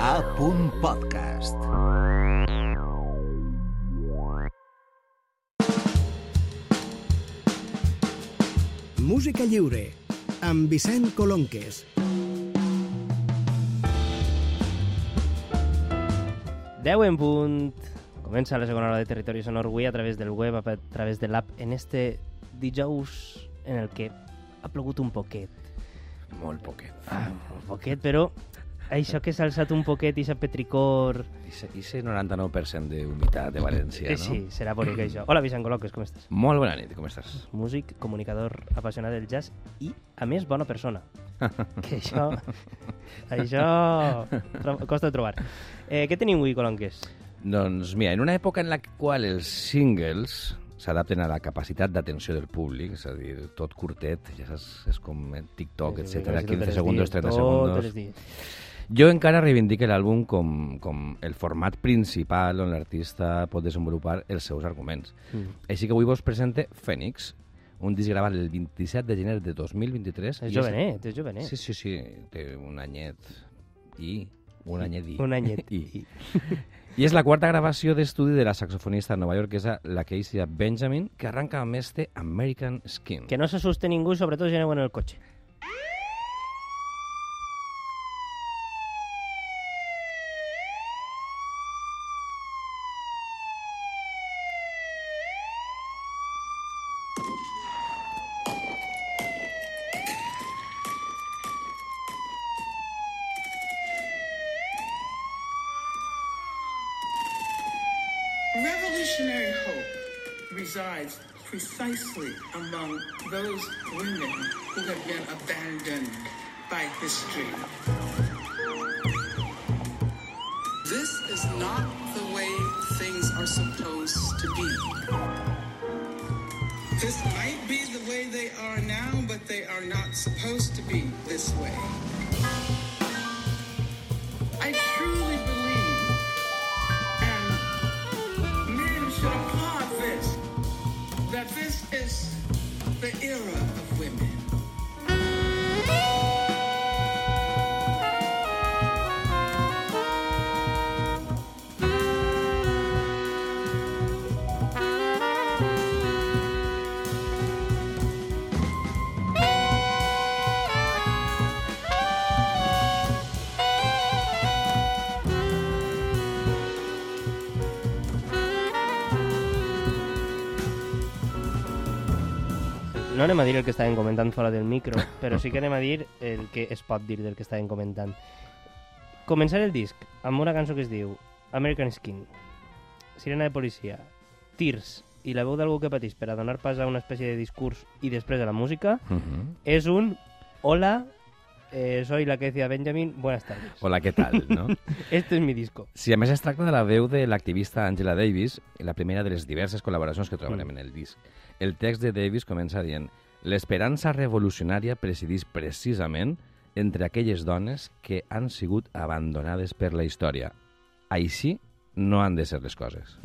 A. Podcast. Música lliure, amb Vicent Colonques. Deu en punt. Comença la segona hora de Territori Sonor avui a través del web, a través de l'app, en este dijous en el que ha plogut un poquet. Molt poquet. Ah, un poquet, però això que s'ha alçat un poquet i s'ha petricor... I ese 99% d'humitat de València, no? Sí, serà bonic això. Hola, Vicent Coloques, com estàs? Molt bona nit, com estàs? Músic, comunicador apassionat del jazz i, a més, bona persona. que això... això... costa de trobar. Eh, què tenim avui, Colonques? Doncs mira, en una època en la qual els singles s'adapten a la capacitat d'atenció del públic, és a dir, tot curtet, ja saps, és com TikTok, etc. sí, 15 tots els segundos, dies, 30 tots segundos. els dies. Jo encara reivindico l'àlbum com, com el format principal on l'artista pot desenvolupar els seus arguments. Mm. Així que avui vos presente Fènix, un disc gravat el 27 de gener de 2023. És i jovenet, és jovenet. Sí, sí, sí, té un anyet i... Un anyet i... Un anyet. I. I és la quarta gravació d'estudi de la saxofonista novaiorquesa, la Keisia Benjamin, que arranca amb este American Skin. Que no s'assuste ningú, sobretot si aneu en el cotxe. Revolutionary hope resides precisely among those women who have been abandoned by history. This is not the way things are supposed to be. This might be the way they are now, but they are not supposed to be this way. Anem a dir el que estàvem comentant fora del micro, però sí que anem a dir el que es pot dir del que estàvem comentant. Començar el disc amb una cançó que es diu American Skin, Sirena de policia, Tears i la veu d'algú que pateix per a donar pas a una espècie de discurs i després a la música, Uh -huh. és un Hola, eh, soy la que decía Benjamin, buenas tardes. Hola, què tal, no? Este es mi disco. Sí, a més es tracta de la veu de l'activista Angela Davis, la primera de les diverses col·laboracions que trobarem Mm. en el disc. El text de Davis comença dient «L'esperança revolucionària presideix precisament entre aquelles dones que han sigut abandonades per la història. Així no han de ser les coses».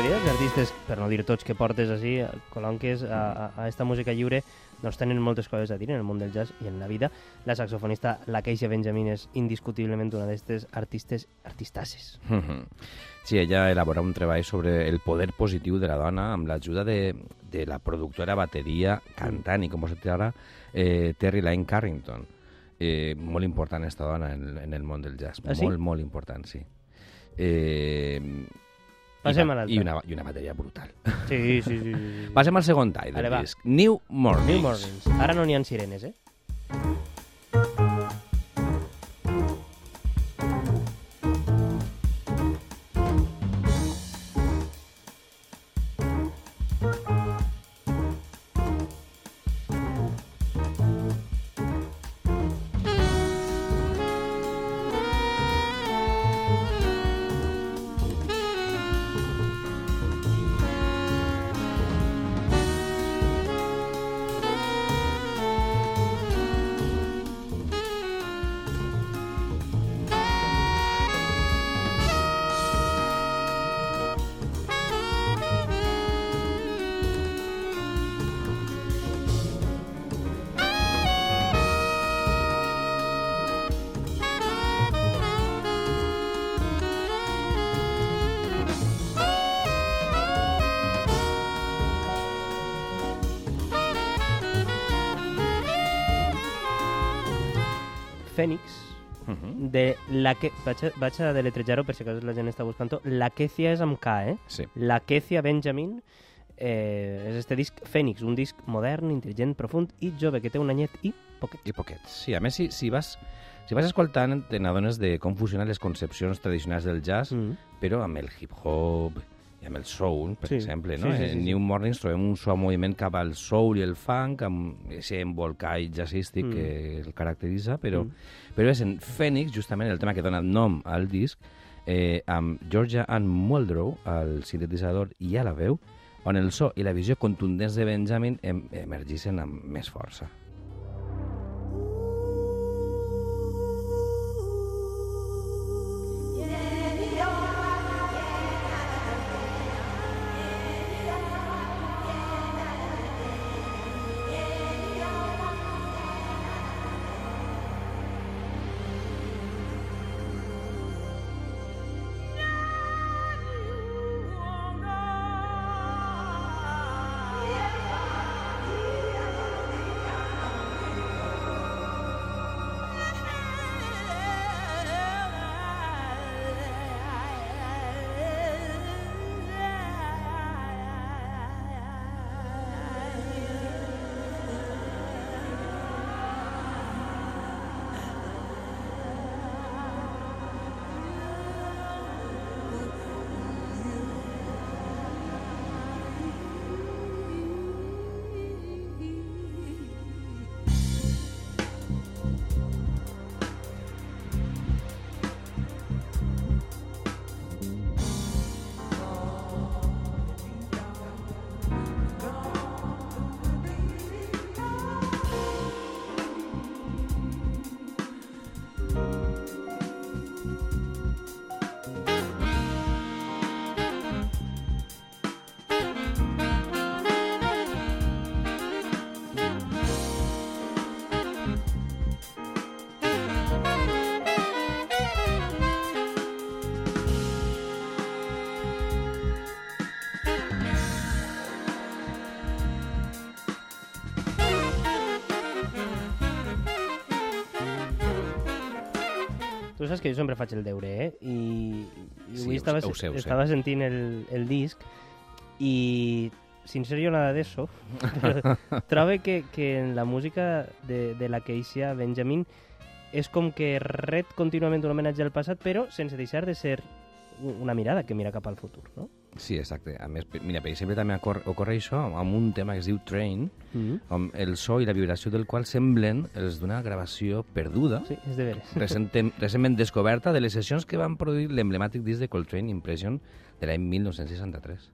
Majoria dels artistes, per no dir tots que portes així, colonques a, a, a esta música lliure, doncs tenen moltes coses a dir en el món del jazz i en la vida. La saxofonista, la Keisha Benjamin, és indiscutiblement una d'aquestes artistes artistasses. Mhm. Sí, ella elabora un treball sobre el poder positiu de la dona amb l'ajuda de, de la productora bateria, cantant i compositora eh, Terry Lane Carrington. Eh, molt important esta dona en, en el món del jazz. Ah, sí? Molt, molt important, sí. Eh, Passem i, a l'altre. I una, I una bateria brutal. Sí, sí, sí. sí. Passem al segon tall del disc. New Mornings. New Mornings. Ara no n'hi ha sirenes, eh? Fènix, Mhm. de la que... Vaig a, vaig a deletrejar-ho per si acaso la gent està buscant-ho. Laquecia és amb K, eh? Sí. Laquecia Benjamin eh, és este disc Fènix, un disc modern, intel·ligent, profund i jove, que té un anyet i poquet. I poquets. Sí, a més, si, si vas... Si vas escoltant, te n'adones de com funcionen les concepcions tradicionals del jazz, Mm. però amb el hip-hop i amb el soul, per Sí, exemple. No? sí, sí, en sí. New Mornings trobem un suau moviment cap al soul i el funk, amb aquest embolcall jazzístic Mm. que el caracteritza, però, Mm. però és en Phoenix, justament el tema que dona nom al disc, eh, amb Georgia Ann Muldrow al sintetitzador i a la veu, on el so i la visió contundents de Benjamin em emergissin amb més força. Saps que jo sempre faig el deure, eh? I, i Sí, avui ho estava, ho sé, ho sé. estava sentint el, el disc i sin ser jo nada d'això, però trobo que, que en la música de, de la que eixia Benjamin és com que ret contínuament un homenatge al passat, però sense deixar de ser una mirada que mira cap al futur, no? Sí, exacte. A més, mira, per exemple, també ocorre, ocorre això amb un tema que es diu Train, Mm -hmm. on el so i la vibració del qual semblen els d'una gravació perduda, Sí, és de veres. recenten, recentment descoberta de les sessions que van produir l'emblemàtic disc de Coltrane Impression de l'any 1963.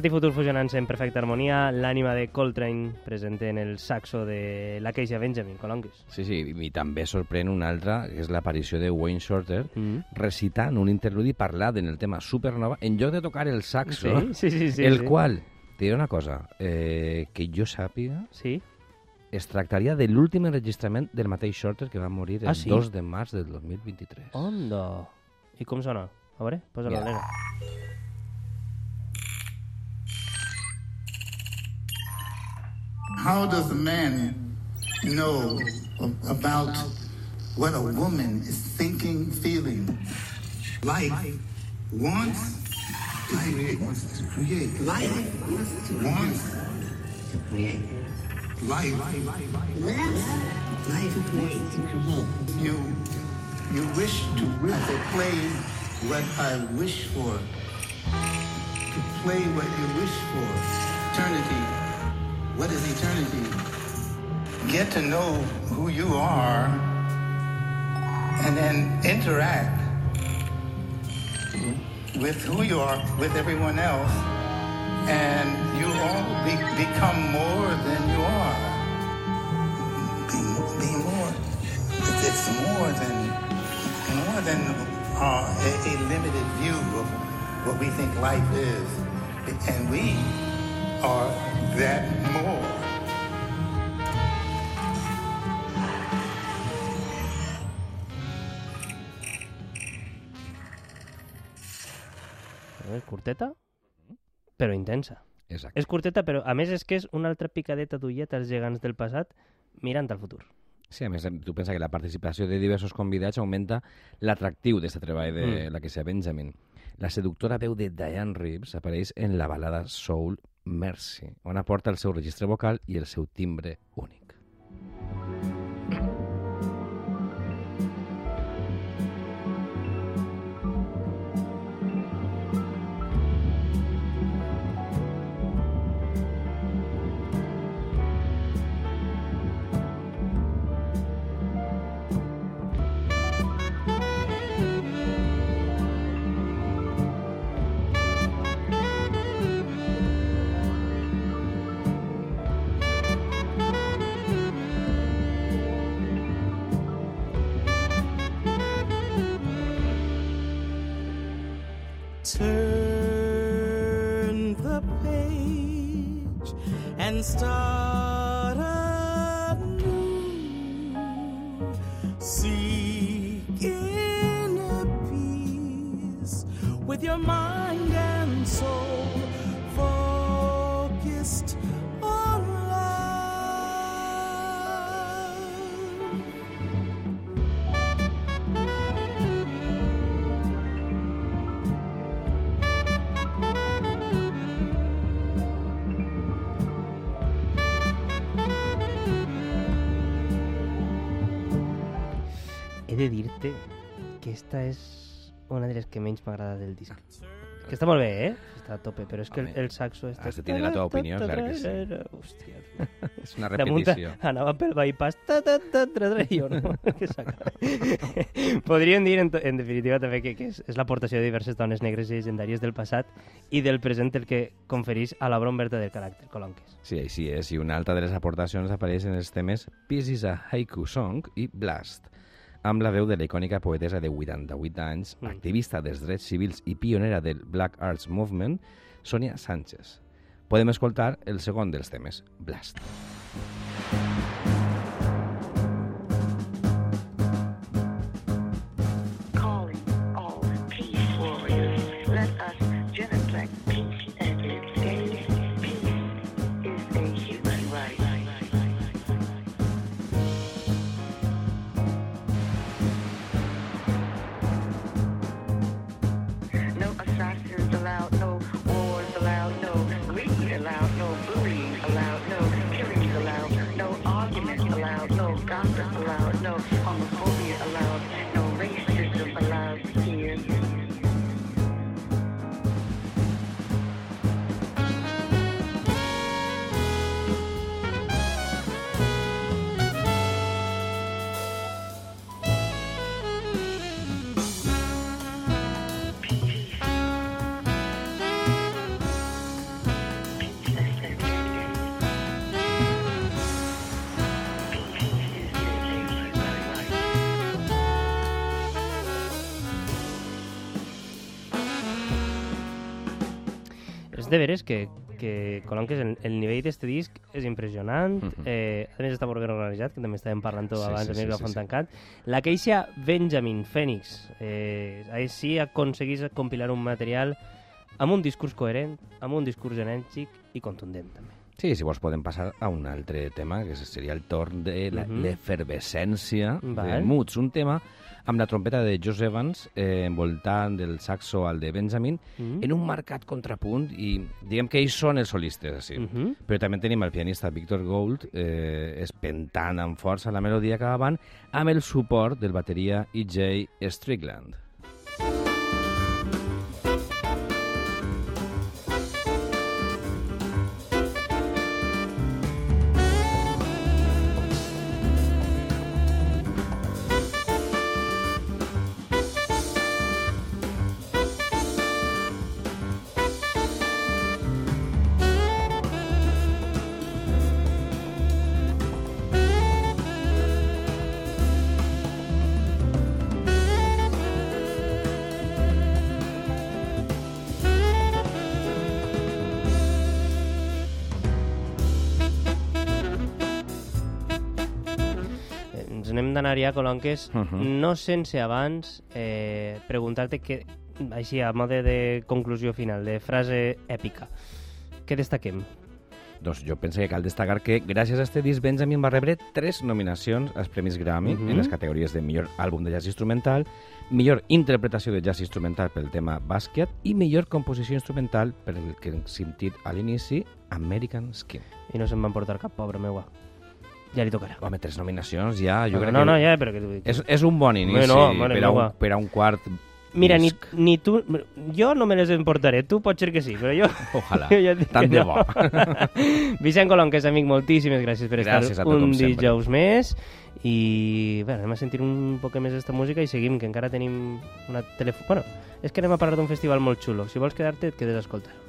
Passat i futur fusionant-se en perfecta harmonia, l'ànima de Coltrane present en el saxo de la Keisha Benjamin, Colonquis. Sí, sí, i, també sorprèn una altra, que és l'aparició de Wayne Shorter, Mm. recitant un interludi parlat en el tema Supernova, en lloc de tocar el saxo, Sí, sí, sí. sí el sí. qual, te diré una cosa, eh, que jo sàpiga, Sí? es tractaria de l'últim enregistrament del mateix Shorter que va morir el Ah, sí? 2 de març del 2023. Onda. I com sona? A veure, posa-la, Mira. How does a man know about what a woman is thinking, feeling? Life wants to create. Wants to create. Life wants to create. Life. Life to create. You, you wish to play what I wish for. To play what you wish for. Eternity. What is eternity? Get to know who you are and then interact with who you are with everyone else and you all be, become more than you are. Be, be more. It's, more than more than uh, a, a limited view of what we think life is. And we are that more. A veure, curteta, però intensa. Exacte. És curteta, però a més és que és una altra picadeta d'ullet als gegants del passat mirant al futur. Sí, a més, tu pensa que la participació de diversos convidats augmenta l'atractiu d'aquest treball de Mm. la que sea Benjamin. La seductora veu de Diane Reeves apareix en la balada Soul Mercy, on aporta el seu registre vocal i el seu timbre únic. Turn the page and start anew. Seek inner peace with your mind and soul de dir-te que esta és una de les que menys m'agrada del disc. Que està molt bé, eh? Està a tope, però és que el, el saxo... Està... has de tenir la teva opinió, clar que sí. Hòstia, És una repetició. anava pel bypass ta, ta, ta, tra, tra, i jo no, que. Podríem dir en, en definitiva també que, que és, és l'aportació de diverses dones negres i legendàries del passat i del present el que conferís a l'obra un verdader caràcter, Colonques. Sí, així és. I una altra de les aportacions apareix en els temes Peace is a Haiku Song i Blast, amb la veu de la icònica poetesa de 88 anys, Mm. activista dels drets civils i pionera del Black Arts Movement, Sonia Sánchez. Podem escoltar el segon dels temes, Blast. calling de veres que, que Colonques, el, el nivell d'este disc és impressionant, Mhm. eh, a més està molt ben organitzat, que també estàvem parlant tot Sí, abans sí, sí, micròfon sí, sí. tancat. La queixa Benjamin Phoenix, eh, així aconseguís compilar un material amb un discurs coherent, amb un discurs enèrgic i contundent també. Sí, si vols podem passar a un altre tema, que seria el torn de la- Mhm. l'efervescència de Val. Moods, un tema amb la trompeta de Josh Evans eh, envoltant del saxo al de Benjamin Mhm. en un marcat contrapunt i diguem que ells són els solistes, així. Mhm. Però també tenim el pianista Victor Gold eh, espentant amb força la melodia que avant amb el suport del bateria E.J. Strickland. Ens anem d'anar ja, Colonques, Mhm. no sense abans eh, preguntar-te que, així a mode de conclusió final, de frase èpica, què destaquem? Doncs jo penso que cal destacar que gràcies a este disc Benjamin va rebre tres nominacions als Premis Grammy Mhm. en les categories de millor àlbum de jazz instrumental, millor interpretació de jazz instrumental pel tema Basquiat i millor composició instrumental per el que hem sentit a l'inici, American Skin. I no se'n van portar cap, pobra meua. Ja li tocarà. Home, tres nominacions ja, jo no, crec no, que no, ja, però que és, és un bon inici no, mare per, a un, per a un quart Mira, ni, ni tu... Jo no me les emportaré, tu pot ser que sí, però jo... Ojalà, jo ja tant que de no. bo. Vicent Colom, que és amic, moltíssimes gràcies per Gràcies estar tu, un com sempre. dijous més. I bé, anem a sentir un poc més d'esta música i seguim, que encara tenim una telèfon... Bueno, és que anem a parlar d'un festival molt xulo. Si vols quedar-te, et quedes a escoltar.